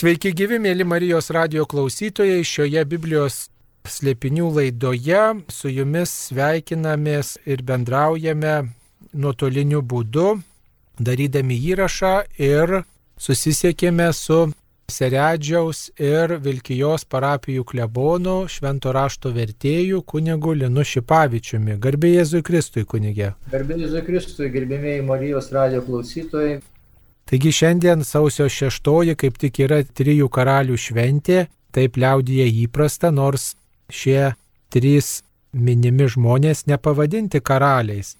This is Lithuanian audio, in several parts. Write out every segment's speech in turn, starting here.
Sveiki gyvi, mėly Marijos radio klausytojai, šioje Biblijos slėpinių laidoje su jumis sveikinamės ir bendraujame nuotoliniu būdu, darydami įrašą ir susisiekėme su Seredžiaus ir Vilkijos parapijų klebonų švento rašto vertėjų kunigu Linu Šipavičiumi. Garbė Jėzui Kristui kunigė. Garbė Jėzui Kristui, gerbėmiai Marijos radio klausytojai. Taigi šiandien sausio šeštoji kaip tik yra trijų karalių šventė, taip liaudyje įprasta, nors šie trys minimi žmonės nepavadinti karaliais.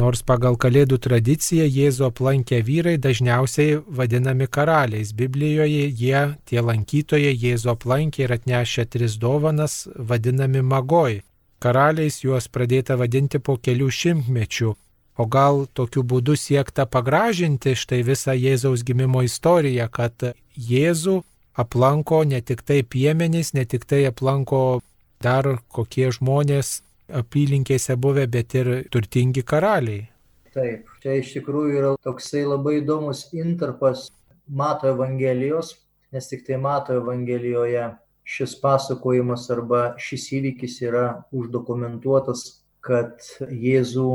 Nors pagal kalėdų tradiciją Jėzų aplankę vyrai dažniausiai vadinami karaliais. Biblijoje jie, tie lankytojai, Jėzų aplankė ir atnešę tris dovanas, vadinami magoj. Karaliais juos pradėta vadinti po kelių šimtmečių. O gal tokiu būdu siekta pagražinti štai visą Jėzaus gimimo istoriją, kad Jėzų aplanko ne tik tai piemenys, ne tik tai aplanko dar kokie žmonės apylinkėse buvę, bet ir turtingi karaliai. Taip, čia iš tikrųjų yra toksai labai įdomus interpas Mato Evangelijos, nes tik tai Mato Evangelijoje šis pasakojimas arba šis įvykis yra uždokumentuotas, kad Jėzų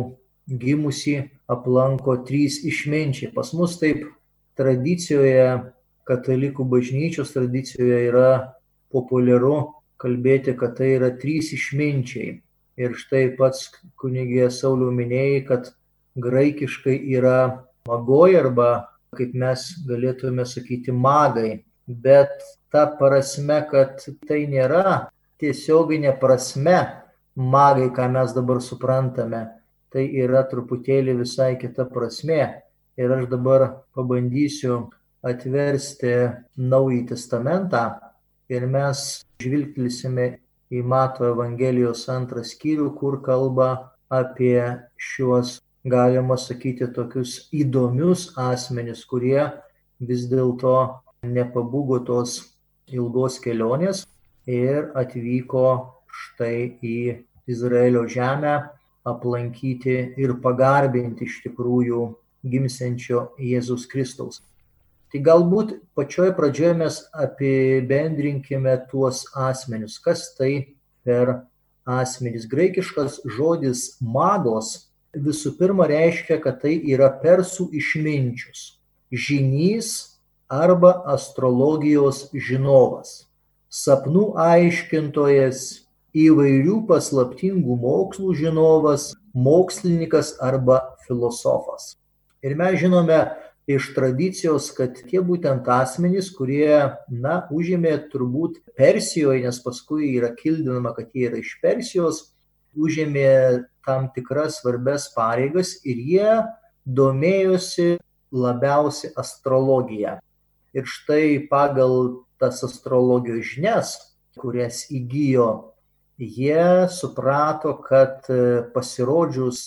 gimusi aplanko trys išminčiai. Pas mus taip tradicijoje, katalikų bažnyčios tradicijoje yra populiaru kalbėti, kad tai yra trys išminčiai. Ir štai pats kunigė Sauliau minėjai, kad graikiškai yra magoj arba, kaip mes galėtume sakyti, magai. Bet ta prasme, kad tai nėra tiesioginė prasme magai, ką mes dabar suprantame, tai yra truputėlį visai kita prasme. Ir aš dabar pabandysiu atversti Naująjį Testamentą ir mes žvilgtelsime į Mato Evangelijos antrą skyrių, kur kalba apie šiuos, galima sakyti, tokius įdomius asmenis, kurie vis dėlto nepabūgo tos ilgos kelionės ir atvyko štai į Izraelio žemę aplankyti ir pagarbinti iš tikrųjų gimsenčio Jėzus Kristaus. Tai galbūt pačioje pradžioje mes apibendrinkime tuos asmenius. Kas tai per asmenys? Graikiškas žodis magos visų pirma reiškia, kad tai yra persų išminčius, žinys arba astrologijos žinovas, sapnų aiškintojas, įvairių paslaptingų mokslų žinovas, mokslininkas arba filosofas. Ir mes žinome iš tradicijos, kad tie būtent asmenys, kurie, na, užėmė turbūt Persijoje, nes paskui yra kildinama, kad jie yra iš Persijos, užėmė tam tikras svarbes pareigas ir jie domėjosi labiausiai astrologija. Ir štai pagal tas astrologijos žinias, kurias įgyjo, jie suprato, kad pasirodžius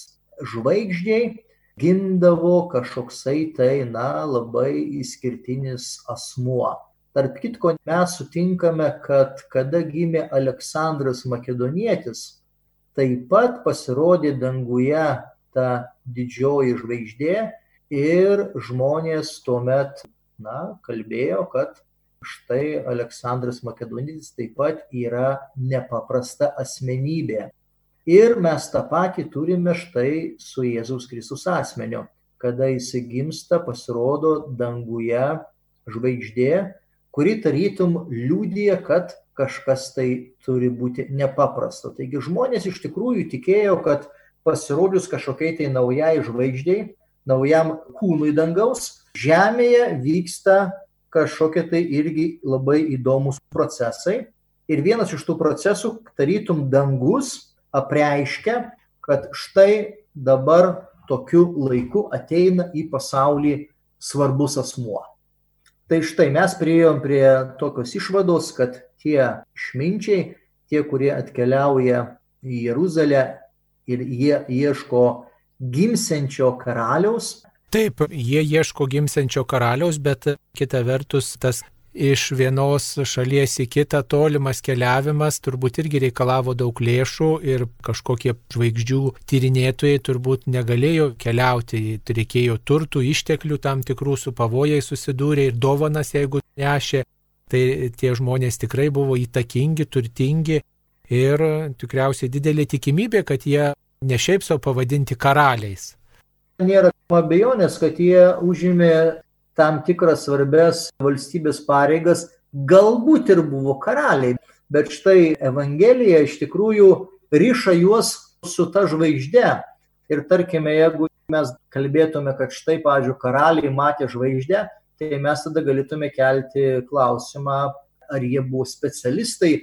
žvaigždžiai gimdavo kažkoksai tai, na, labai išskirtinis asmuo. Tarp kitko, mes sutinkame, kad kada gimė Aleksandras Makedonietis, taip pat pasirodė danguje ta didžioji žvaigždė ir žmonės tuomet, na, kalbėjo, kad štai Aleksandras Makedonietis taip pat yra nepaprasta asmenybė. Ir mes tą patį turime štai su Jėzaus Kristus asmeniu. Kada jisai gimsta, pasirodo danguje žvaigždė, kuri tarytum liūdija, kad kažkas tai turi būti nepaprasto. Taigi žmonės iš tikrųjų tikėjo, kad pasirodžius kažkokiai tai naujai žvaigždžiai, naujam kūnui dangaus, Žemėje vyksta kažkokie tai irgi labai įdomus procesai. Ir vienas iš tų procesų, tarytum dangus, apreiškia, kad štai dabar tokiu laiku ateina į pasaulį svarbus asmuo. Tai štai mes prieėjom prie tokios išvados, kad tie išminčiai, tie, kurie atkeliauja į Jeruzalę ir jie ieško gimsenčio karaliaus. Taip, jie ieško gimsenčio karaliaus, bet kita vertus tas iš vienos šalies į kitą tolimas keliavimas turbūt irgi reikalavo daug lėšų ir kažkokie žvaigždžių tyrinėtojai turbūt negalėjo keliauti, reikėjo turtų, išteklių tam tikrų su pavojai susidūrė ir dovanas, jeigu nešė. tai tie žmonės tikrai buvo įtakingi, turtingi ir tikriausiai didelė tikimybė, kad jie ne šiaip savo pavadinti karaliais. Nėra abejonės, kad jie užėmė tam tikras svarbės valstybės pareigas, galbūt ir buvo karaliai, bet štai Evangelija iš tikrųjų ryša juos su ta žvaigžde. Ir tarkime, jeigu mes kalbėtume, kad štai, pavyzdžiui, karaliai matė žvaigždę, tai mes tada galėtume kelti klausimą, ar jie buvo specialistai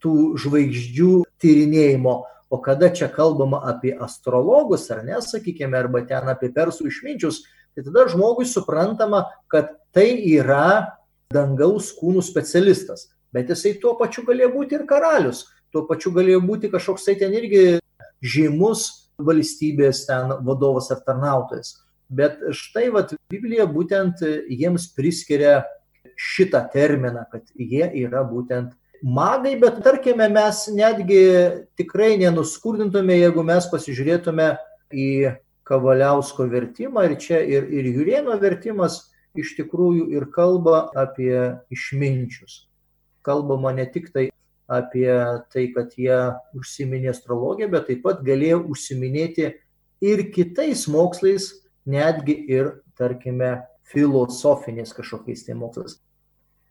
tų žvaigždžių tyrinėjimo. O kada čia kalbama apie astrologus, ar ne, sakykime, arba ten apie persų išminčius, tai tada žmogui suprantama, kad tai yra dangaus kūnų specialistas. Bet jisai tuo pačiu galėjo būti ir karalius, tuo pačiu galėjo būti kažkoks tai ten irgi žymus valstybės ten vadovas ar tarnautojas. Bet štai vat, Biblija būtent jiems priskiria šitą terminą, kad jie yra būtent magai, bet tarkime mes netgi tikrai nenuskurdintume, jeigu mes pasižiūrėtume į Kavaliausko vertimą ir čia ir, ir Jurieno vertimas iš tikrųjų ir kalba apie išminčius. Kalbama ne tik tai apie tai, kad jie užsiminė astrologiją, bet taip pat galėjo užsiminėti ir kitais mokslais, netgi ir, tarkime, filosofiniais kažkokiais tai mokslais.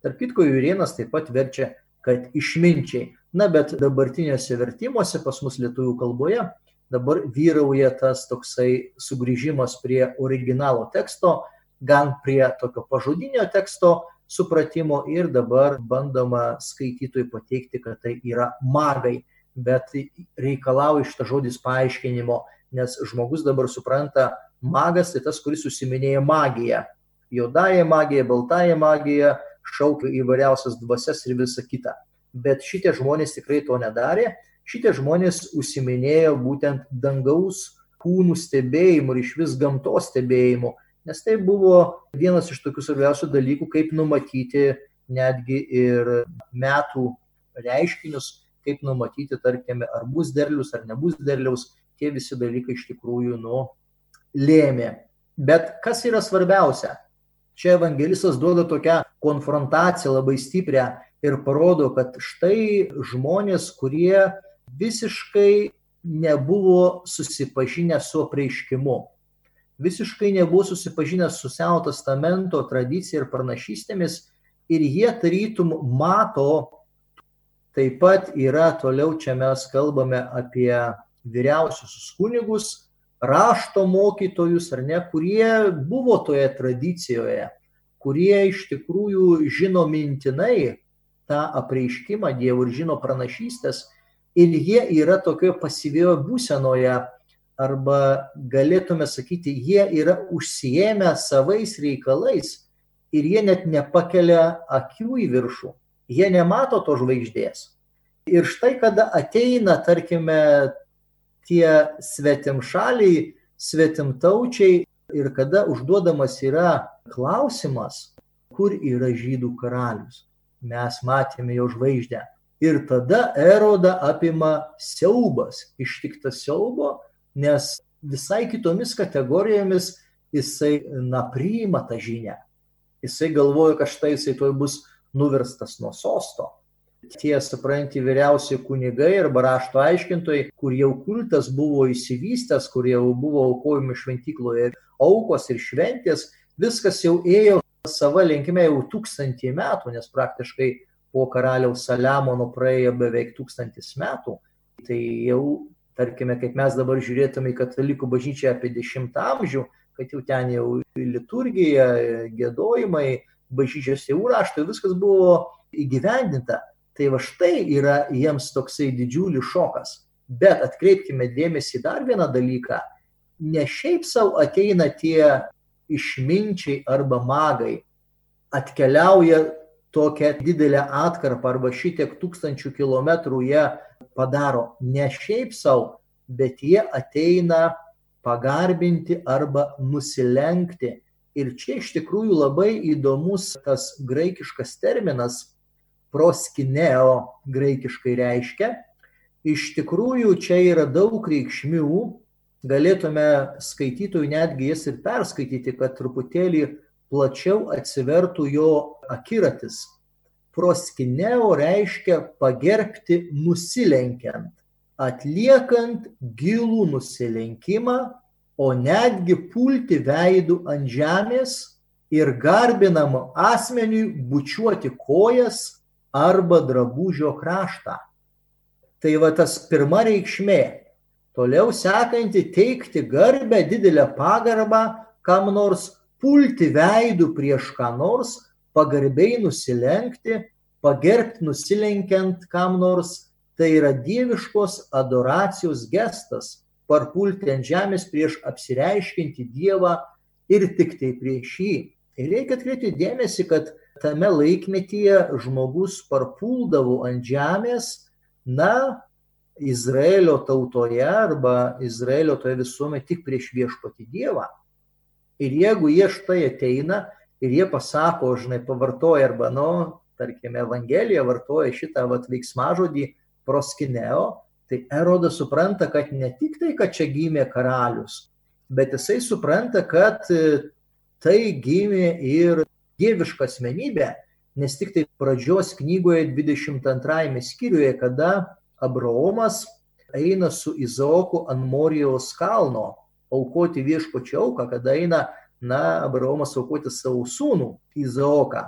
Tarp kitko, Jurienas taip pat verčia, kad išminčiai. Na, bet dabartiniuose vertimuose pas mus lietuvių kalboje dabar vyrauja tas toksai sugrįžimas prie originalo teksto, gan prie tokio pažodinio teksto, supratimo ir dabar bandoma skaitytojui pateikti, kad tai yra magai, bet reikalauja šitą žodis paaiškinimo, nes žmogus dabar supranta, magas tai tas, kuris susiminėja magiją. Jodąją magiją, baltąją magiją, šaukia įvairiausias dvasias ir visa kita. Bet šitie žmonės tikrai to nedarė, šitie žmonės užsiminėjo būtent dangaus kūnų stebėjimu ir iš vis gamtos stebėjimu nes tai buvo vienas iš tokių svarbiausių dalykų, kaip numatyti netgi ir metų reiškinius, kaip numatyti, tarkime, ar bus derlius, ar nebus derliaus, tie visi dalykai iš tikrųjų, nu, lėmė. Bet kas yra svarbiausia? Čia evangelistas duoda tokią konfrontaciją labai stiprią ir parodo, kad štai žmonės, kurie visiškai nebuvo susipažinę su apreiškimu, visiškai nebuvo susipažinęs su Seno testamento tradicija ir pranašystėmis ir jie tarytum mato, taip pat yra toliau čia mes kalbame apie vyriausius kunigus, rašto mokytojus ar ne, kurie buvo toje tradicijoje, kurie iš tikrųjų žino mintinai tą apreiškimą Dievo ir žino pranašystės ir jie yra tokioje pasyvioje būsenoje arba galėtume sakyti, jie yra užsijėmę savais reikalais ir jie net nepakelia akių į viršų, jie nemato to žvaigždės. Ir štai kada ateina, tarkime, tie svetimšaliai, svetimtaučiai ir kada užduodamas yra klausimas, kur yra žydų karalius, mes matėme jo žvaigždę. Ir tada erodą apima siaubas, ištiktas siaubo, nes visai kitomis kategorijomis jisai, na, priima tą žinią. Jisai galvoja, kad štai jisai toj bus nuverstas nuo sosto. Tie, supranti, vyriausi kunigai arba rašto aiškintojai, kur jau kultas buvo įsivystęs, kur jau buvo aukojami šventykloje aukos ir šventės, viskas jau ėjo savo linkime jau tūkstantį metų, nes praktiškai po karaliaus Saliamono praėjo beveik tūkstantis metų. Tai jau tarkime, kaip mes dabar žiūrėtume į katalikų bažnyčią apie 10 amžių, kad jau ten jau liturgija, gėdojimai, bažnyčios jau raštai, viskas buvo įgyvendinta. Tai va štai yra jiems toksai didžiulis šokas. Bet atkreipkime dėmesį dar vieną dalyką. Ne šiaip savo ateina tie išminčiai arba magai, atkeliauja tokią didelę atkarpą arba šitiek tūkstančių kilometrų jie padaro ne šiaip savo, bet jie ateina pagarbinti arba nusilenkti. Ir čia iš tikrųjų labai įdomus tas graikiškas terminas, proskineo graikiškai reiškia. Iš tikrųjų čia yra daug reikšmių, galėtume skaitytojų netgi jas ir perskaityti, kad truputėlį plačiau atsivertų jo akiratis. proskineo reiškia pagerbti nusilenkiant, atliekant gilų nusilenkimą, o netgi pulti veidų ant žemės ir garbinam asmeniui bučiuoti kojas arba drabužio kraštą. Tai va tas pirma reikšmė. Toliau sekanti teikti garbę, didelę pagarbą, kam nors pulti veidų prieš ką nors, pagarbiai nusilenkti, pagerbti nusilenkiant kam nors, tai yra dieviškos adoracijos gestas, parpulti ant žemės prieš apsireiškinti Dievą ir tik tai prieš jį. Ir reikia atkreipti dėmesį, kad tame laikmetyje žmogus parpuldavo ant žemės, na, Izraelio tautoje arba Izraelio toje visuomenėje tik prieš viešpati Dievą. Ir jeigu jie štai ateina ir jie pasako, žinai, pavartoja arba, nu, tarkime, Evangelija vartoja šitą vat, veiksmažodį proskineo, tai Erodas supranta, kad ne tik tai, kad čia gimė karalius, bet jisai supranta, kad e, tai gimė ir dieviška asmenybė, nes tik tai pradžios knygoje 22 skyriuje, kada Abraomas eina su Izaoku ant Morijos kalno aukoti viešpačio auką, kada eina, na, Abraomas aukoti savo sūnų Izaoką.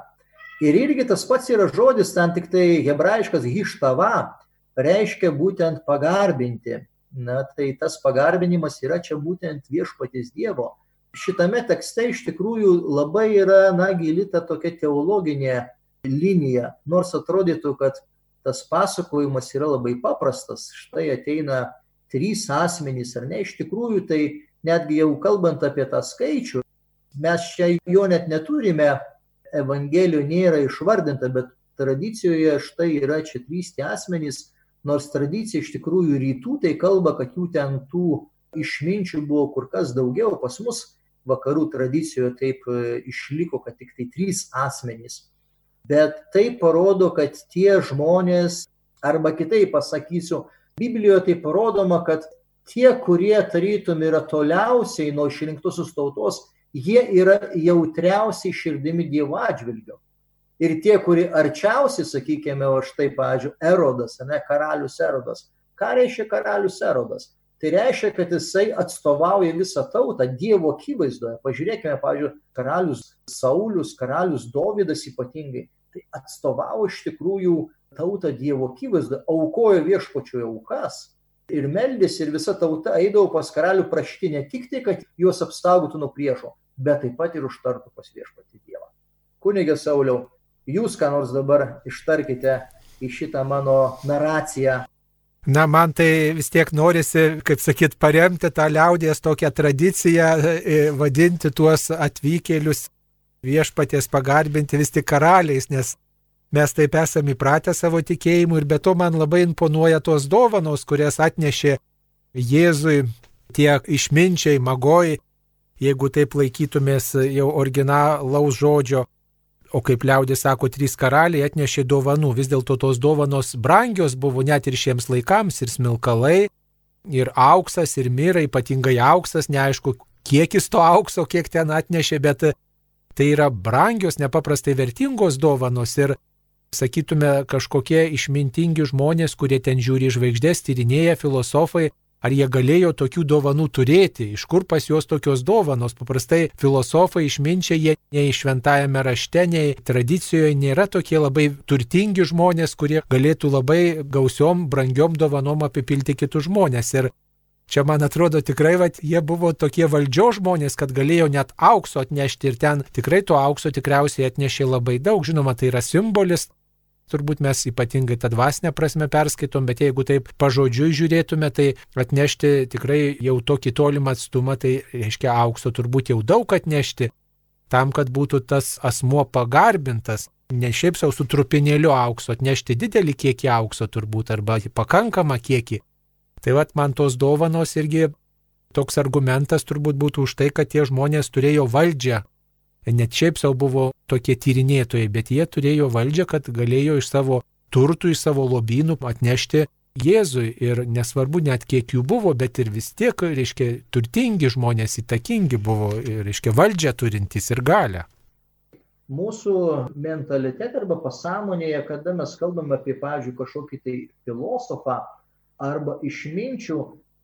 Ir irgi tas pats yra žodis, ten tik tai hebrajiškas hištava, reiškia būtent pagarbinti. Na, tai tas pagarbinimas yra čia būtent viešpaties Dievo. Šitame tekste iš tikrųjų labai yra, na, gili ta tokia teologinė linija, nors atrodytų, kad tas pasakojimas yra labai paprastas. Štai ateina trys asmenys, ar ne, iš tikrųjų tai netgi jau kalbant apie tą skaičių, mes čia jo net neturime, Evangelijų nėra išvardinta, bet tradicijoje štai yra čia trys tie asmenys, nors tradicija iš tikrųjų rytų tai kalba, kad jų ten tų išminčių buvo kur kas daugiau, pas mus vakarų tradicijoje taip e, išliko, kad tik tai trys asmenys. Bet tai parodo, kad tie žmonės, arba kitaip pasakysiu, Biblijoje tai parodoma, kad tie, kurie tarytum yra toliausiai nuo išrinktusios tautos, jie yra jautriausiai širdimi Dievo atžvilgiu ir tie, kurie arčiausiai, sakykime, o štai, pavyzdžiui, Erodas, ne, karalius Erodas. Ką reiškia karalius Erodas? Tai reiškia, kad jisai atstovauja visą tautą Dievo akivaizdoje. Pažiūrėkime, pavyzdžiui, karalius Saulis, karalius Dovydas ypatingai. Tai atstovavo iš tikrųjų tautą Dievo akivaizdoje, aukojo viešpačioje aukas. Ir meldėsi, ir visa tauta eidavo pas karalių prašyti ne tik tai, kad juos apsaugotų nuo priešo, bet taip pat ir užtartų pas viešpatį Dievą. Kunigė Sauliau, jūs ką nors dabar ištarkite į šitą mano naraciją. Na, man tai vis tiek norisi, kaip sakyt, paremti tą liaudės tokią tradiciją, e, vadinti tuos atvykėlius viešpaties pagarbinti vis tik karaliais, nes mes taip esame įpratę savo tikėjimu ir be to man labai imponuoja tos dovanos, kurias atnešė Jėzui tiek išminčiai, magoj, jeigu taip laikytumės jau originalaus žodžio O kaip liaudė sako, trys karaliai atnešė dovanų, vis dėlto tos dovanos brangios buvo net ir šiems laikams, ir smilkalai, ir auksas, ir myra, ypatingai auksas, neaišku, kiekis to aukso, kiek ten atnešė, bet tai yra brangios, nepaprastai vertingos dovanos. Ir, sakytume, kažkokie išmintingi žmonės, kurie ten žiūri žvaigždės, tyrinėja filosofai, Ar jie galėjo tokių dovanų turėti? Iš kur pas juos tokios dovanos? Paprastai filosofai išminčia, jie nei šventajame rašte, nei tradicijoje nėra tokie labai turtingi žmonės, kurie galėtų labai gausiom, brangiom dovanom apipilti kitus žmonės. Ir Čia, man atrodo, tikrai, va, jie buvo tokie valdžio žmonės, kad galėjo net aukso atnešti ir ten tikrai to aukso tikriausiai atnešė labai daug. Žinoma, tai yra simbolis turbūt mes ypatingai tą dvasinę prasme perskaitom, bet jeigu taip pažodžiui žiūrėtume, tai atnešti tikrai jau tokį tolimą atstumą, tai reiškia aukso turbūt jau daug atnešti, tam, kad būtų tas asmuo pagarbintas. Ne šiaip savo su trupinėliu aukso, atnešti didelį kiekį aukso turbūt arba pakankamą kiekį. Tai vad man tos dovanos irgi toks argumentas turbūt būtų už tai, kad tie žmonės turėjo valdžią net šiaip savo buvo tokie tyrinėtojai, bet jie turėjo valdžią, kad galėjo iš savo turtų, iš savo lobynų atnešti Jėzui ir nesvarbu net kiek jų buvo, bet ir vis tiek, reiškia, turtingi žmonės, įtakingi buvo, reiškia, valdžią turintys ir galę. mūsų mentalitete arba pasąmonėje, kada mes kalbame apie, pavyzdžiui, kažkokį tai filosofą arba išminčių,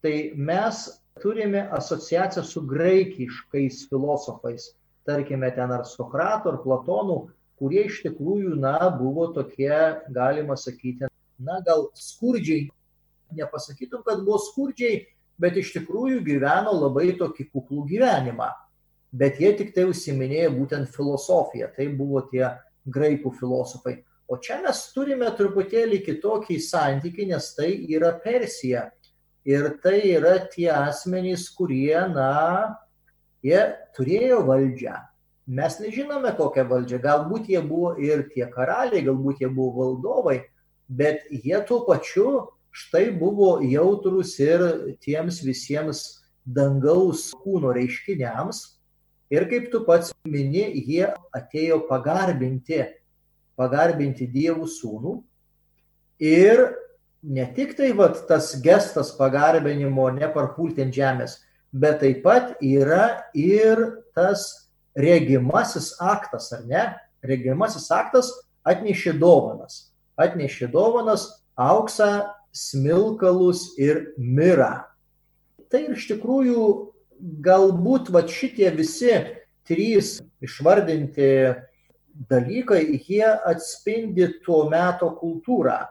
tai mes turime asociaciją su graikiškais filosofais. Tarkime, ten ar Sokratų, ar Platonų, kurie iš tikrųjų, na, buvo tokie, galima sakyti, na, gal skurdžiai, nepasakytum, kad buvo skurdžiai, bet iš tikrųjų gyveno labai tokį kuklų gyvenimą bet jie tik tai užsiminėja būtent filosofiją, tai buvo tie graikų filosofai. O čia mes turime truputėlį kitokį santykį, nes tai yra Persija. Ir tai yra tie asmenys, kurie, na, jie turėjo valdžią. Mes nežinome kokią valdžią. Galbūt jie buvo ir tie karaliai, galbūt jie buvo valdovai, bet jie tuo pačiu štai buvo jautrus ir tiems visiems dangaus kūno reiškiniams, Ir kaip tu pats mini, jie atėjo pagarbinti, pagarbinti Dievų sūnų. Ir ne tik tai vat, tas gestas pagarbinimo neparpulti ant žemės, bet taip pat yra ir tas regimasis aktas, ar ne? Regimasis aktas atnešė dovanas. Atnešė dovanas auksą, smilkalus ir mirą. Tai iš tikrųjų galbūt va šitie visi trys išvardinti dalykai, jie atspindi tuo meto kultūrą.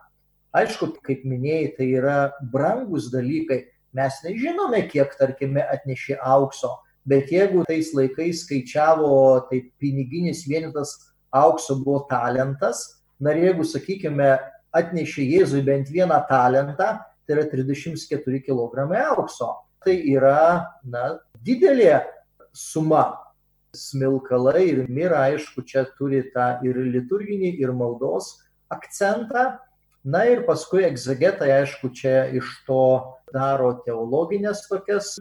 Aišku, kaip minėjai, tai yra brangus dalykai. Mes nežinome, kiek, tarkime, atnešė aukso, bet jeigu tais laikais skaičiavo, tai piniginis vienetas aukso buvo talentas, na ir jeigu, sakykime, atnešė Jėzui bent vieną talentą, tai yra 34 kg aukso tai yra na, didelė suma. Smilkalai ir mira, aišku, čia turi tą ir liturginį, ir maldos akcentą. Na ir paskui egzegetai, aišku, čia iš to daro teologinės tokias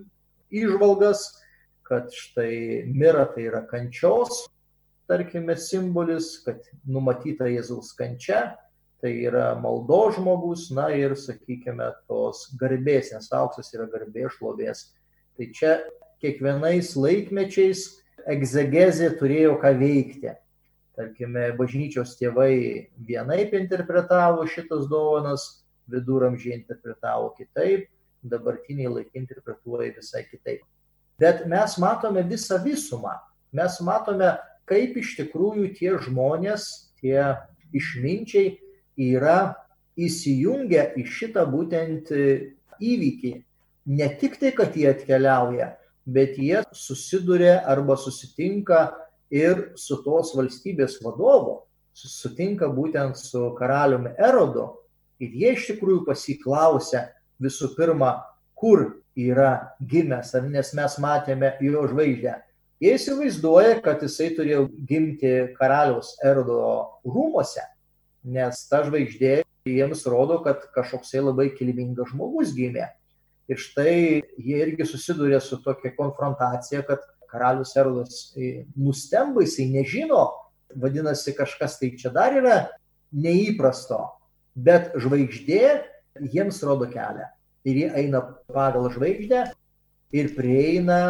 išvalgas, kad štai mira tai yra kančios, tarkime, simbolis, kad numatyta Jėzaus kančia, tai yra maldo žmogus, na ir, sakykime, tos garbės, nes auksas yra garbės šlovės. Tai čia kiekvienais laikmečiais egzegezė turėjo ką veikti. Tarkime, bažnyčios tėvai vienaip interpretavo šitas dovanas, viduramžiai interpretavo kitaip, dabartiniai laikai interpretuoja visai kitaip. Bet mes matome visą visumą. Mes matome, kaip iš tikrųjų tie žmonės, tie išminčiai yra įsijungę į šitą būtent e, įvykį. Ne tik tai, kad jie atkeliauja, bet jie susiduria arba susitinka ir su tos valstybės vadovu, susitinka būtent su karaliumi Erodu ir jie iš tikrųjų pasiklausia visų pirma, kur yra gimęs, nes mes matėme jo žvaigždę. Jie įsivaizduoja, kad jisai turėjo gimti karaliaus Erodo rūmose, nes ta žvaigždė jiems rodo, kad kažkoksai labai kilmingas žmogus gimė. Ir štai jie irgi susiduria su tokia konfrontacija, kad karalius Erodas nustemba, jisai nežino, vadinasi, kažkas tai čia dar yra neįprasto, bet žvaigždė jiems rodo kelią. Ir jie eina pagal žvaigždę ir prieina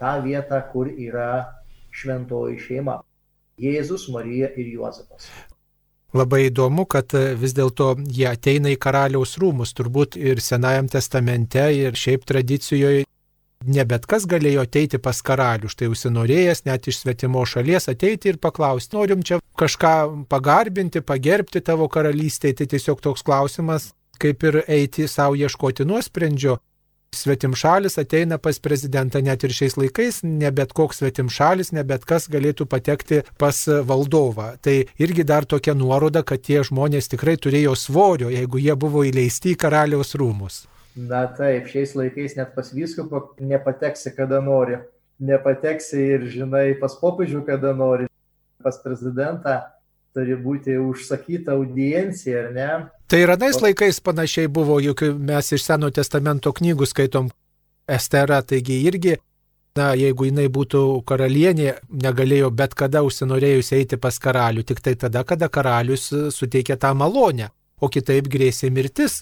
tą vietą, kur yra šventoji šeima. Jėzus, Marija ir Juozapas. Labai įdomu, kad e, vis dėlto jie ateina į karaliaus rūmus, turbūt ir Senajam testamente, ir šiaip tradicijoje. Ne bet kas galėjo ateiti pas karalių, štai užsinorėjęs net iš svetimo šalies ateiti ir paklausti, norim čia kažką pagarbinti, pagerbti tavo karalystėje, tai tiesiog toks klausimas, kaip ir eiti savo ieškoti nuosprendžio, svetimšalis ateina pas prezidentą net ir šiais laikais, ne bet koks svetimšalis, ne bet kas galėtų patekti pas valdovą. Tai irgi dar tokia nuoroda, kad tie žmonės tikrai turėjo svorio, jeigu jie buvo įleisti į karaliaus rūmus. Na taip, šiais laikais net pas vyskupą nepateksi, kada nori. Nepateksi ir, žinai, pas popiežių, kada nori. Pas prezidentą turi būti užsakyta audiencija, ar ne? Tai ir anais laikais panašiai buvo, juk mes iš Seno testamento knygų skaitom Esterą, taigi irgi, na, jeigu jinai būtų karalienė, negalėjo bet kada užsinorėjus eiti pas karalių, tik tai tada, kada karalius suteikė tą malonę, o kitaip grėsė mirtis.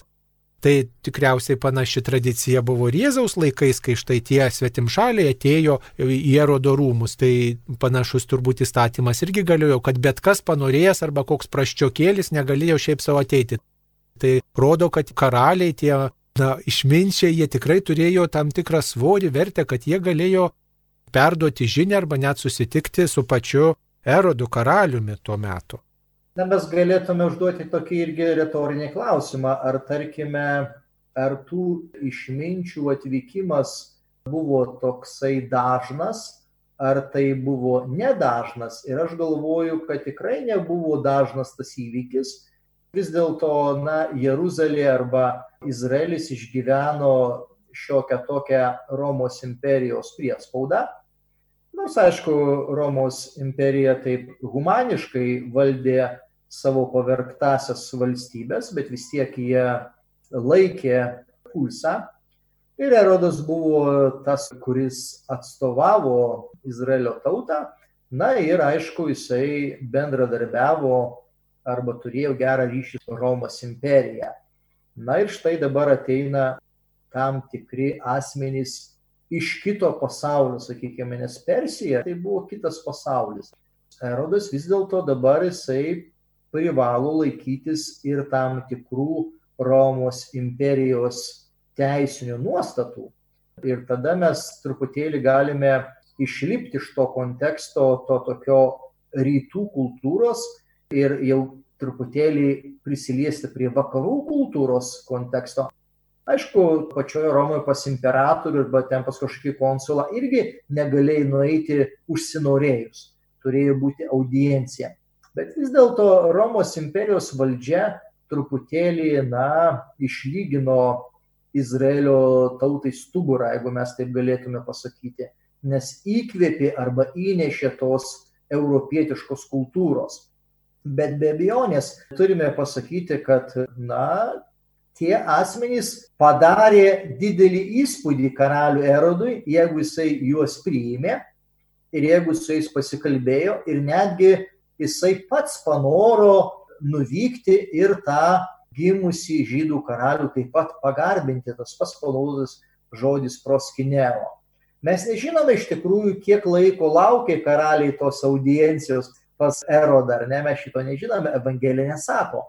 Tai tikriausiai panaši tradicija buvo Rėzaus laikais, kai štai tie svetimšaliai atėjo į Erodo rūmus. Tai panašus turbūt įstatymas irgi galėjo, kad bet kas panorėjęs arba koks praščiokėlis negalėjo šiaip savo ateiti. Tai rodo, kad karaliai tie na, išminčiai, jie tikrai turėjo tam tikrą svorį, vertę, kad jie galėjo perduoti žinią arba net susitikti su pačiu Erodu karaliumi tuo metu. Na, mes galėtume užduoti tokį irgi retorinį klausimą, ar tarkime, ar tų išminčių atvykimas buvo toksai dažnas, ar tai buvo nedažnas. Ir aš galvoju, kad tikrai nebuvo dažnas tas įvykis. Vis dėlto, na, Jeruzalė arba Izraelis išgyveno šiokią tokią Romos imperijos priespaudą. Nors, aišku, Romos imperija taip humaniškai valdė savo pavergtasias valstybės, bet vis tiek jie laikė pulsą. Ir Erodas buvo tas, kuris atstovavo Izraelio tautą. Na ir aišku, jisai bendradarbiavo arba turėjo gerą ryšį su Romos imperija. Na ir štai dabar ateina tam tikri asmenys iš kito pasaulio, sakykime, nes Persija tai buvo kitas pasaulis. Erodas vis dėlto dabar jisai privalo laikytis ir tam tikrų Romos imperijos teisinių nuostatų. Ir tada mes truputėlį galime išlipti iš to konteksto, to tokio rytų kultūros ir jau truputėlį prisiliesti prie vakarų kultūros konteksto. Aišku, pačioje Romoje pas imperatorių arba ten pas kažkokį konsulą irgi negalėjai nueiti užsinorėjus. Turėjo būti audiencija. Bet vis dėlto Romos imperijos valdžia truputėlį, na, išlygino Izraelio tautai stuburą, jeigu mes taip galėtume pasakyti, nes įkvėpė arba įnešė tos europietiškos kultūros. Bet be abejonės turime pasakyti, kad, na, tie asmenys padarė didelį įspūdį karaliui Erodui, jeigu jisai juos priėmė ir jeigu su jais pasikalbėjo ir netgi jisai pats panoro nuvykti ir tą gimusį žydų karalių taip pat pagarbinti, tas pats panaudotas žodis proskineo. Mes nežinome iš tikrųjų, kiek laiko laukė karaliai tos audiencijos pas Erodą, ar ne, mes šito nežinome, Evangelija nesako.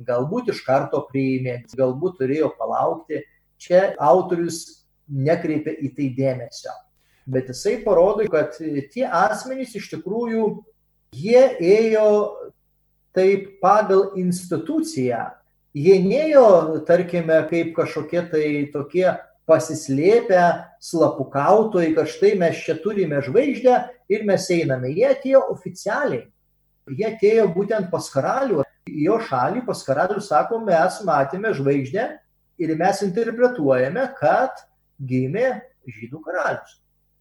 Galbūt iš karto priėmė, galbūt turėjo palaukti. Čia autorius nekreipia į tai dėmesio. Bet jisai parodo, kad tie asmenys iš tikrųjų Jie ėjo taip pagal instituciją. Jie neėjo, tarkime, kaip kažkokie tai tokie pasislėpę slapukautojai, kad štai mes čia turime žvaigždę ir mes einame. Jie atėjo oficialiai. Jie atėjo būtent pas karalių. Jo šalį pas karalių sako, mes matėme žvaigždę ir mes interpretuojame, kad gimė žydų karalius,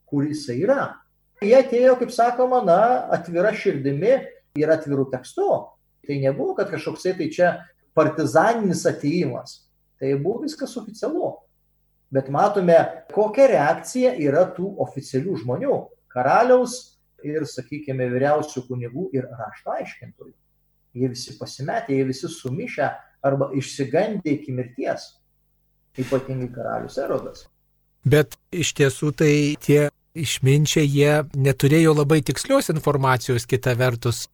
kuris yra. Jie atėjo, kaip sakoma, na, atvira širdimi ir atvirų tekstu. Tai nebuvo, kad kažkoksai tai čia partizaninis ateimas. Tai buvo viskas oficialu. Bet matome, kokia reakcija yra tų oficialių žmonių - karaliaus ir, sakykime, vyriausių kunigų ir rašto aiškintojų. Jie visi pasimetė, jie visi sumišę arba išsigandė iki mirties. Ypatingai karalius Erodas. Bet iš tiesų tai tie išminčiai jie neturėjo labai tikslios informacijos, kita vertus.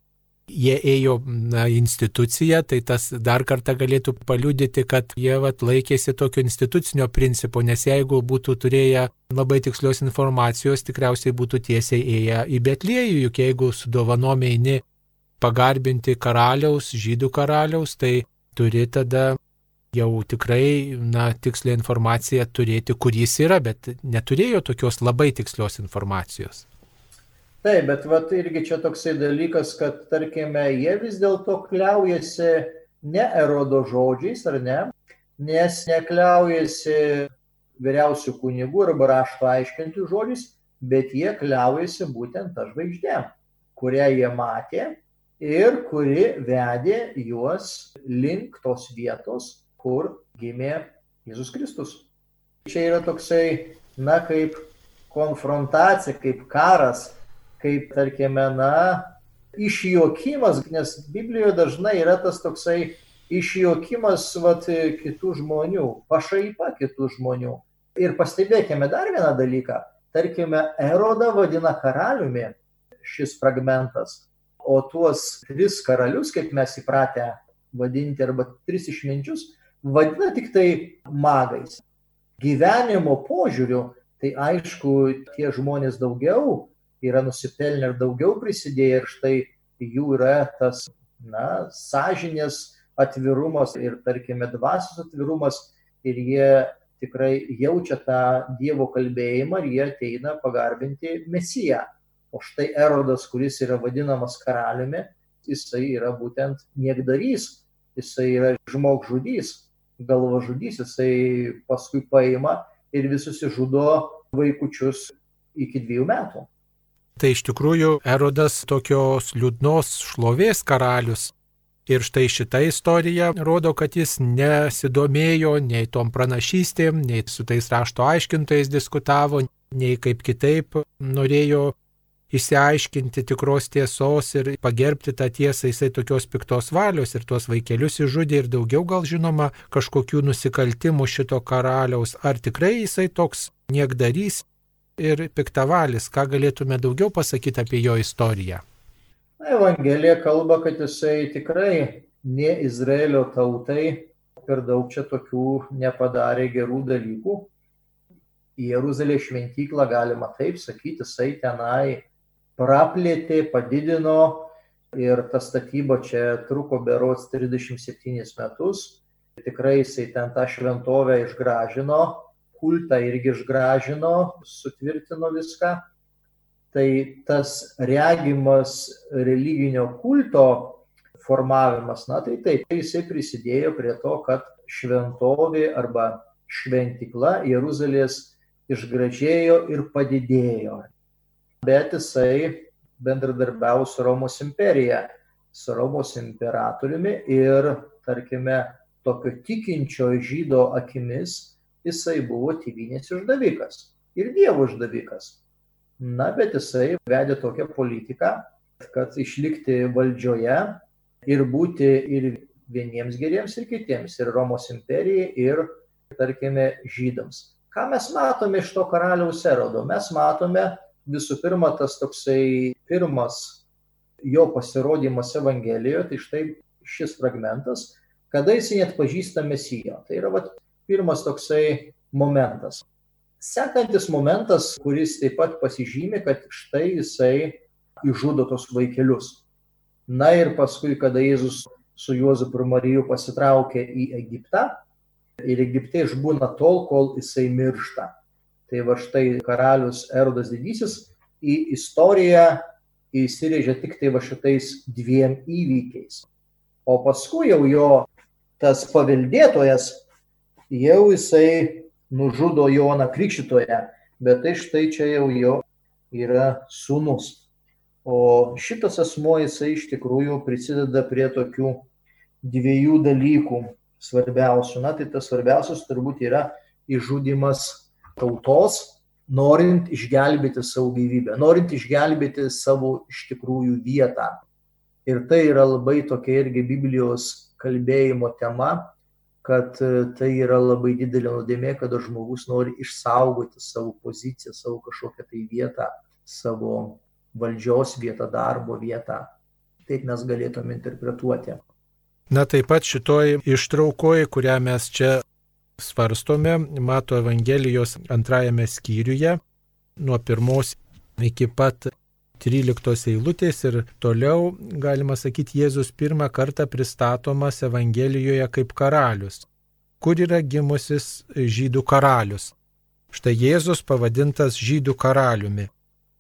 Jie ėjo na, instituciją, tai tas dar kartą galėtų paliudyti, kad jie vat, laikėsi tokio institucinio principo, nes jeigu būtų turėję labai tikslios informacijos, tikriausiai būtų tiesiai ėję į Betliejų, juk jeigu su dovanom eini pagarbinti karaliaus, žydų karaliaus, tai turi tada jau tikrai, na, tikslę informaciją turėti, kur jis yra, bet neturėjo tokios labai tikslios informacijos. Taip, bet vat irgi čia toksai dalykas, kad tarkime, jie vis dėlto kliaujasi ne erodo žodžiais, ar ne, nes nekliaujasi vyriausių kunigų arba rašto aiškintų žodžiais, bet jie kliaujasi būtent tą žvaigždę, kurią jie matė ir kuri vedė juos link tos vietos, kur gimė Jėzus Kristus. Čia yra toksai, na, kaip konfrontacija, kaip karas, kaip, tarkime, na, išjuokimas, nes Biblijoje dažnai yra tas toksai išjuokimas vat, kitų žmonių, pašaipa kitų žmonių. Ir pastebėkime dar vieną dalyką. Tarkime, Erodą vadina karaliumi šis fragmentas, o tuos tris karalius, kaip mes įpratę vadinti, arba tris išminčius, vadina tik tai magais. Gyvenimo požiūriu, tai aišku, tie žmonės daugiau yra nusipelnę ir daugiau prisidėję ir štai jų yra tas, na, sąžinės atvirumas ir, tarkime, dvasios atvirumas ir jie tikrai jaučia tą Dievo kalbėjimą ir jie ateina pagarbinti Mesiją. O štai Erodas, kuris yra vadinamas karaliumi, jisai yra būtent niekdarys, jisai yra žmogžudys, galvažudys, jisai paskui paima ir visus išžudo vaikučius iki dviejų metų. Tai iš tikrųjų Erodas tokios liūdnos šlovės karalius. Ir štai šita istorija rodo, kad jis nesidomėjo nei tom pranašystėm, nei su tais rašto aiškintojais diskutavo, nei kaip kitaip norėjo išsiaiškinti tikros tiesos ir pagerbti tą tiesą, jisai tokios piktos valios ir tuos vaikelius išžudė ir daugiau gal žinoma kažkokių nusikaltimų šito karaliaus. Ar tikrai jisai toks niekdarys ir piktavalis, ką galėtume daugiau pasakyti apie jo istoriją? Evangelija kalba, kad jisai tikrai ne Izraelio tautai per daug čia tokių nepadarė gerų dalykų. Į Jeruzalės šventyklą galima taip sakyti, jisai tenai praplėtė, padidino ir ta statyba čia truko berots 37 metus. Tikrai jisai ten tą šventovę išgražino, kultą irgi išgražino, sutvirtino viską. Tai tas regimas religinio kulto formavimas, na tai taip, jisai prisidėjo prie to, kad šventovė arba šventikla Jeruzalės išgražėjo ir padidėjo. Bet jisai bendradarbiavo su Romos imperija, su Romos imperatoriumi ir, tarkime, tokio tikinčio žydo akimis jisai buvo tėvynės išdavikas ir Dievo išdavikas. Na, bet jisai vedė tokią politiką, kad išlikti valdžioje ir būti ir vieniems geriems, ir kitiems, ir Romos imperijai, ir, tarkime, žydams. Ką mes matome iš to karaliaus erodo? Mes matome visų pirma tas toksai pirmas jo pasirodymas Evangelijoje, tai štai šis fragmentas, kada jis net pažįsta Mesiją. Tai yra vat, pirmas toksai momentas. Sekantis momentas, kuris taip pat pasižymė, kad štai jisai išžudo tos vaikelius. Na ir paskui, kada Jėzus su Juozapu ir Mariju pasitraukė į Egiptą ir Egipte išbūna tol, kol jisai miršta. Tai va štai karalius Erodas Didysis į istoriją įsirėžė tik tai va šitais dviem įvykiais. O paskui jau jo tas paveldėtojas jau jisai nužudo Joną Krikščitoje, bet tai štai čia jau jo yra sūnus. O šitas asmo jisai iš tikrųjų prisideda prie tokių dviejų dalykų svarbiausių. Na tai tas svarbiausias turbūt yra išžudimas tautos, norint išgelbėti savo gyvybę, norint išgelbėti savo iš tikrųjų vietą. Ir tai yra labai tokia irgi Biblijos kalbėjimo tema, kad e, tai yra labai didelė nuodėmė, kada žmogus nori išsaugoti savo poziciją, savo kažkokią tai vietą, savo valdžios vietą, darbo vietą. Taip mes galėtume interpretuoti. Na taip pat šitoj ištraukoje, kurią mes čia svarstome, mato Evangelijos antrajame skyriuje, nuo pirmos iki pat 13 eilutės ir toliau, galima sakyti, Jėzus pirmą kartą pristatomas Evangelijoje kaip karalius. Kur yra gimusis žydų karalius? Štai Jėzus pavadintas žydų karaliumi.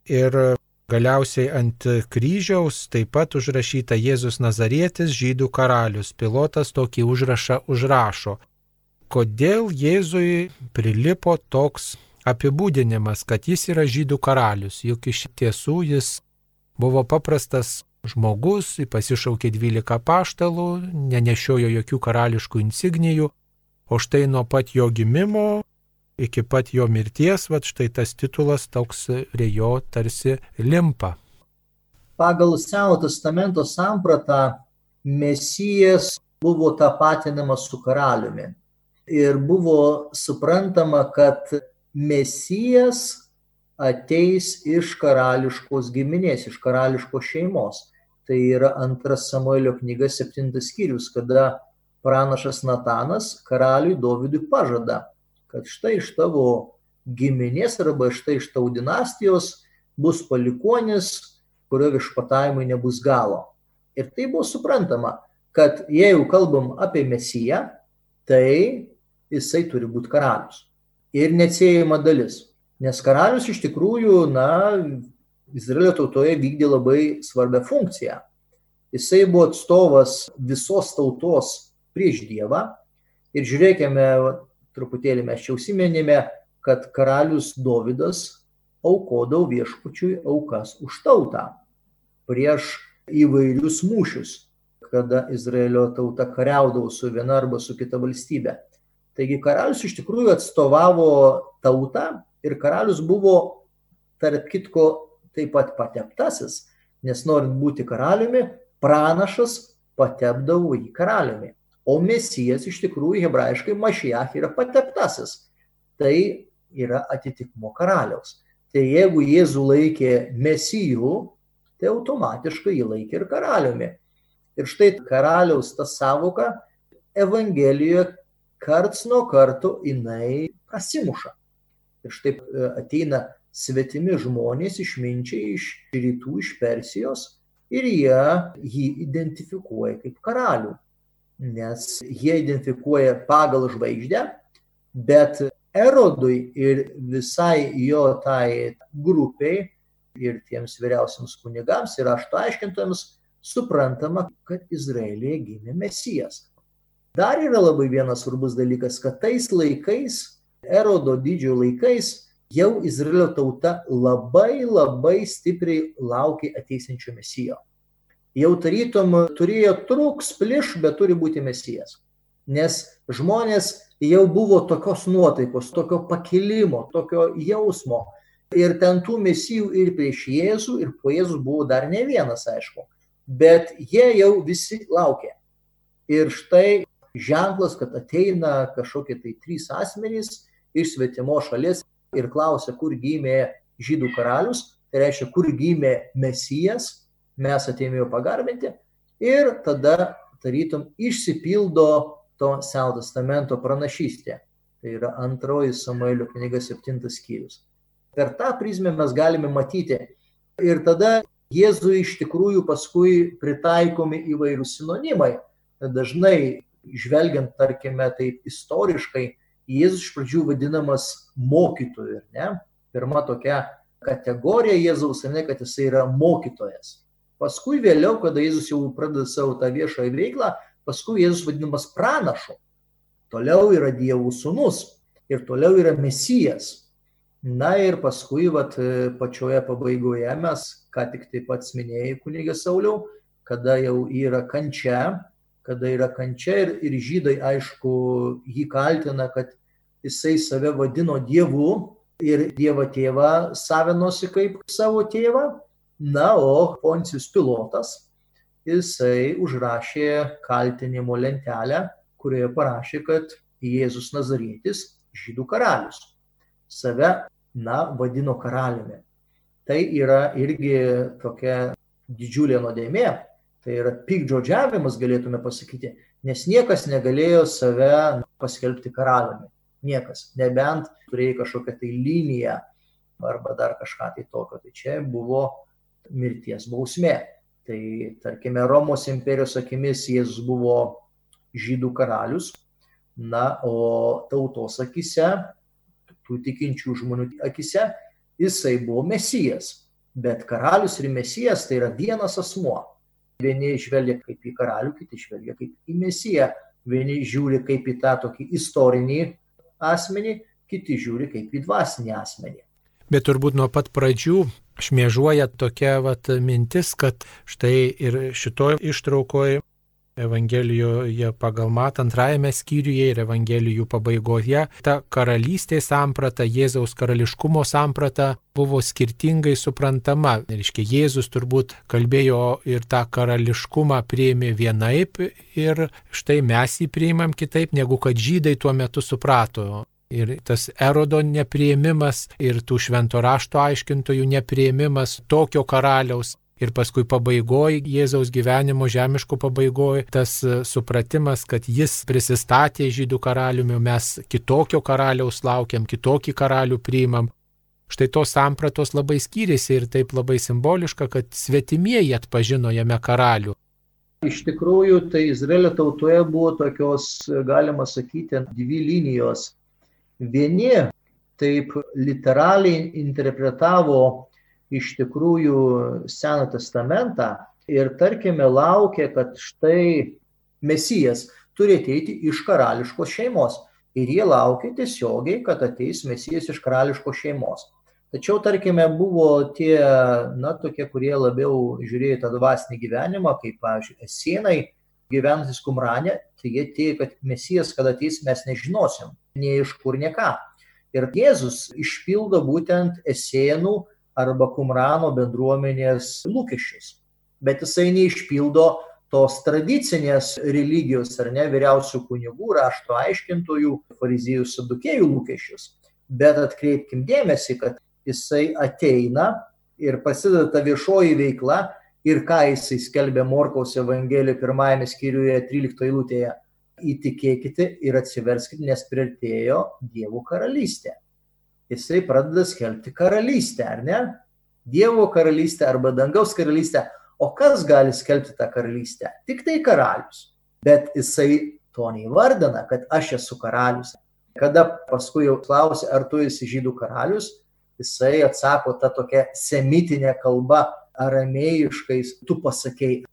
Ir galiausiai ant kryžiaus taip pat užrašyta Jėzus Nazarietis žydų karalius. Pilotas tokį užrašą užrašo. Kodėl Jėzui prilipo toks apibūdinimas, kad jis yra žydų karalius, juk iš tiesų jis buvo paprastas žmogus, pasišaukė 12 paštalų, nenešiojo jokių karališkų insignijų, o štai nuo pat jo gimimo iki pat jo mirties, va štai tas titulas toks prie jo tarsi limpa. Pagal Seno testamento sampratą Mesijas buvo tapatinamas su karaliumi. Ir buvo suprantama, kad mesijas ateis iš karališkos giminės, iš karališkos šeimos. Tai yra antras Samuelio knyga, septintas skyrius, kada pranašas Natanas karaliui Dovydui pažada, kad štai iš tavo giminės arba štai iš tau dinastijos bus palikonis, kurio viešpatavimui nebus galo. Ir tai buvo suprantama, kad jeigu kalbam apie Mesiją, tai jisai turi būti karalius. Ir neatsiejama dalis. Nes karalius iš tikrųjų, na, Izraelio tautoje vykdė labai svarbią funkciją. Jisai buvo atstovas visos tautos prieš Dievą. Ir žiūrėkime, truputėlį mes čia užsiminėme, kad karalius Dovydas aukodavo viešpačiui aukas už tautą prieš įvairius mūšius, kada Izraelio tauta kariaudavo su viena arba su kita valstybė. Taigi karalius iš tikrųjų atstovavo tautą ir karalius buvo, tarp kitko, taip pat pateptasis, nes norint būti karaliumi, pranašas patepdavo į karaliumi. O mesijas iš tikrųjų hebrajiškai mašiach yra pateptasis. Tai yra atitikmo karaliaus. Tai jeigu Jėzų laikė mesijų, tai automatiškai jį laikė ir karaliumi. Ir štai karaliaus ta savoka Evangelijoje karts nuo karto jinai prasimuša. Ir štai e, ateina svetimi žmonės išminčiai iš rytų, iš Persijos ir jie jį identifikuoja kaip karalių. Nes jie identifikuoja pagal žvaigždę, bet Erodui ir visai jo tai grupiai ir tiems vyriausiams kunigams ir ašto aiškintojams suprantama, kad Izraelėje gimė Mesijas. Dar yra labai vienas svarbus dalykas, kad tais laikais, Erodo didžiojo laikais, jau Izraelio tauta labai labai stipriai laukė ateisinčio Mesijo. Jau tarytum turėjo truks pliš, bet turi būti Mesijas. Nes žmonės jau buvo tokios nuotaikos, tokio pakilimo, tokio jausmo. Ir ten tų mesijų ir prieš Jėzų, ir po Jėzus buvo dar ne vienas, aišku. Bet jie jau visi laukė. Ir štai ženklas, kad ateina kažkokie tai trys asmenys iš svetimo šalies ir klausia, kur gimė žydų karalius, tai reiškia, kur gimė mesijas, mes atėjome jo pagarbinti. Ir tada, tarytum, išsipildo to Seno testamento pranašystė. Tai yra antroji Samuelio knyga septintas skyrius. Per tą prizmę mes galime matyti. Ir tada Jėzui iš tikrųjų paskui pritaikomi įvairūs sinonimai. Dažnai, žvelgiant, tarkime, taip istoriškai, Jėzus iš pradžių vadinamas mokytoju, ne? Pirma tokia kategorija Jėzaus, ne, kad jisai yra mokytojas. Paskui vėliau, kada Jėzus jau pradeda savo tą viešąją veiklą, Paskui Jėzus vadinamas pranašu. Toliau yra Dievų sūnus ir toliau yra Mesijas. Na ir paskui vat, pačioje pabaigoje mes, ką tik taip pat minėjai, kunigė Sauliau, kada jau yra kančia, kada yra kančia ir, ir žydai, aišku, jį kaltina, kad jisai save vadino Dievu ir Dievo tėvą savinosi kaip savo tėvą. Na, o Poncijus pilotas jisai užrašė kaltinimo lentelę, kurioje parašė, kad Jėzus Nazarietis žydų karalius. Save, na, vadino karaliumi. Tai yra irgi tokia didžiulė nuodėmė, tai yra pikdžodžiavimas, galėtume pasakyti, nes niekas negalėjo save paskelbti karaliumi. Niekas, nebent turėjai kažkokią tai liniją arba dar kažką tai tokio. Tai čia buvo mirties bausmė. Tai tarkime, Romos imperijos akimis Jėzus buvo žydų karalius, na, o tautos akise, tų tikinčių žmonių akise, jisai buvo mesijas. Bet karalius ir mesijas tai yra vienas asmuo. Vieni žvelgia kaip į karalių, kiti žvelgia kaip į mesiją. Vieni žiūri kaip į tą tokį istorinį asmenį, kiti žiūri kaip į dvasinį asmenį. Bet turbūt nuo pat pradžių šmėžuoja tokia vat, mintis, kad štai ir šitoje ištraukoje Evangelijoje pagal mat antrajame skyriuje ir Evangelijų pabaigoje ta karalystės samprata, Jėzaus karališkumo samprata buvo skirtingai suprantama. Reiškia, Jėzus turbūt kalbėjo ir tą karališkumą prieimė vienaip ir štai mes jį priimam kitaip, negu kad žydai tuo metu suprato. Ir tas erodo neprieimimas ir tų švento rašto aiškintojų neprieimimas tokio karaliaus Ir paskui pabaigoje, Jėzaus gyvenimo žemiško pabaigoje, tas e, supratimas, kad jis prisistatė žydų karaliumi, mes kitokio karaliaus laukiam, kitokį karalių priimam. Štai tos sampratos labai skyrėsi ir taip labai simboliška, kad svetimieji atpažino jame karalių. Iš tikrųjų, tai Izraelio tautoje buvo tokios, galima sakyti, dvi linijos. Vieni taip literaliai interpretavo iš tikrųjų Seną testamentą ir tarkime laukia, kad štai Mesijas turi ateiti iš karališkos šeimos. Ir jie laukia tiesiogiai, kad ateis Mesijas iš karališkos šeimos. Tačiau, tarkime, buvo tie, na, tokie, kurie labiau žiūrėjo tą dvasinį gyvenimą, kaip, pavyzdžiui, Esienai, gyvenantis Kumranė, tai jie teigia, kad Mesijas, kada ateis, mes nežinosim, nei iš kur, nie ką. Ir Jėzus išpildo būtent Esienų arba Kumrano bendruomenės lūkesčius. Bet jisai neišpildo tos tradicinės religijos ar ne vyriausių kunigų, rašto aiškintojų, fariziejų sadukėjų lūkesčius. Bet atkreipkim dėmesį, kad jisai ateina ir prasideda ta viešoji veikla ir ką jisai skelbė Morkaus Evangelijoje pirmajame skyriuje 13 eilutėje. Įtikėkite ir atsiverskite, nes priartėjo Dievo karalystė jisai pradeda skelbti karalystę, ar ne? Dievo karalystę arba dangaus karalystę. O kas gali skelbti tą karalystę? Tik tai karalius. Bet jisai to neįvardina, kad aš esu karalius. Kada paskui jau klausia, ar tu esi žydų karalius, jisai atsako tą tokią semitinę kalbą, aramėjiškais, tu pasakėjai.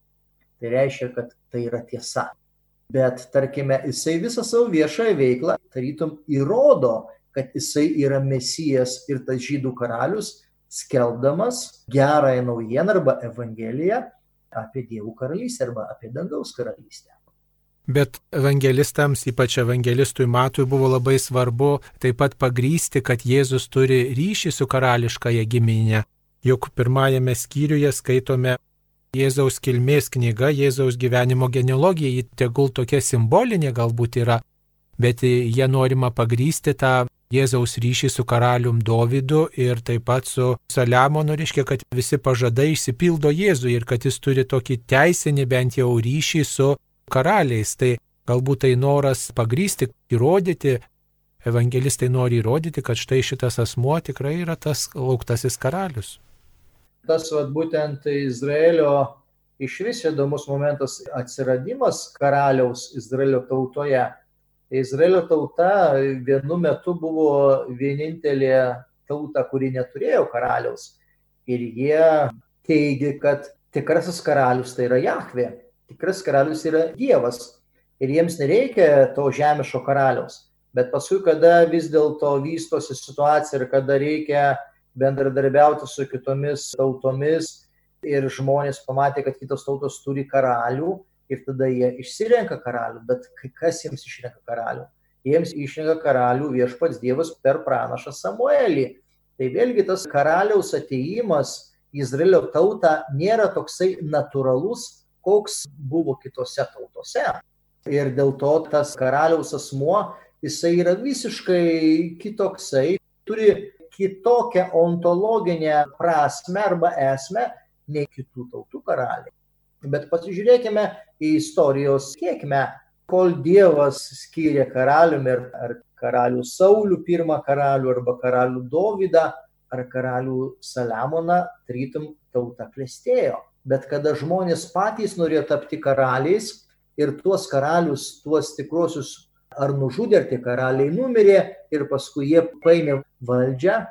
Tai reiškia, kad tai yra tiesa. Bet tarkime, jisai visą savo viešąją veiklą tarytum įrodo kad jisai yra mesijas ir tas žydų karalius, skelbdamas gerąją naujieną arba evangeliją apie Dievų karalystę arba apie dangaus karalystę. Bet evangelistams, ypač evangelistui Matui, buvo labai svarbu taip pat pagrysti, kad Jėzus turi ryšį su karališkąją giminę. Juk pirmajame skyriuje skaitome Jėzaus kilmės knyga, Jėzaus gyvenimo genealogija, ji tegul tokia simbolinė galbūt yra, bet jie norima pagrysti tą Jėzaus ryšį su karalium Dovydu ir taip pat su Saliamonu, reiškia, kad visi pažadai išsipildo Jėzui ir kad jis turi tokį teisinį bent jau ryšį su karaliais. Tai galbūt tai noras pagrysti, įrodyti, evangelistai nori įrodyti, kad štai šitas asmuo tikrai yra tas lauktasis karalius. Tas vat, būtent Izraelio iš vis įdomus momentas atsiradimas karaliaus Izraelio tautoje Izraelio tauta vienu metu buvo vienintelė tauta, kuri neturėjo karaliaus. Ir jie teigia, kad tikrasis karalius tai yra Jahve, tikras karalius yra Dievas. Ir jiems nereikia to žemiško karaliaus. Bet paskui, kada vis dėlto vystosi situacija ir kada reikia bendradarbiauti su kitomis tautomis ir žmonės pamatė, kad kitos tautos turi karalių, ir tada jie išsirenka karalių, bet kas jiems išrenka karalių? Jiems išrenka karalių viešpats Dievas per pranašą Samuelį. Tai vėlgi tas karaliaus ateimas į Izraelio tautą nėra toksai natūralus, koks buvo kitose tautose. Ir dėl to tas karaliaus asmuo, jisai yra visiškai kitoksai, turi kitokią ontologinę prasme arba esmę nei kitų tautų karaliai. Bet pasižiūrėkime į istorijos kiekmę, kol Dievas skyrė karaliumi ar karalių Saulių pirmą karalių arba karalių Dovydą ar karalių Saliamoną, tarytum tauta klestėjo. Bet kada žmonės patys norėjo tapti karaliais ir tuos karalius, tuos tikruosius ar nužudė, ar tie karaliai numirė ir paskui jie paėmė valdžią,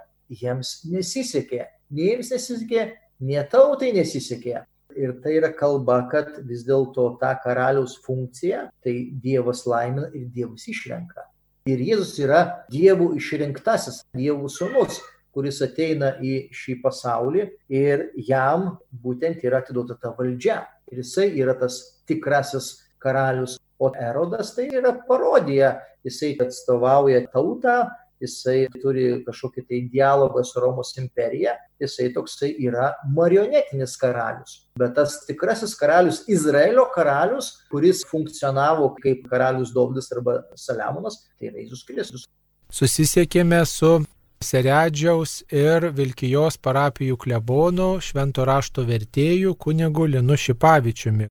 jiems nesisekė. Nei jiems nesisekė, nie tautai nesisekė. Ir tai yra kalba, kad vis dėlto tą karaliaus funkciją tai Dievas laimina ir Dievas išrenka. Ir Jėzus yra Dievų išrinktasis, Dievų sūnus, kuris ateina į šį pasaulį ir jam būtent yra atiduota ta valdžia. Ir jisai yra tas tikrasis karalius. O Erodas tai yra parodija, jisai atstovauja tautą, jisai turi kažkokį tai dialogą su Romos imperija, jisai toksai yra marionetinis karalius. Bet tas tikrasis karalius, Izraelio karalius, kuris funkcionavo kaip karalius Dovydas arba Saliamonas, tai yra Jėzus Kristus. Susisiekėme su Seredžiaus ir Vilkijos parapijų klebonų švento rašto vertėjų kunigu Linu Šipavičiumi.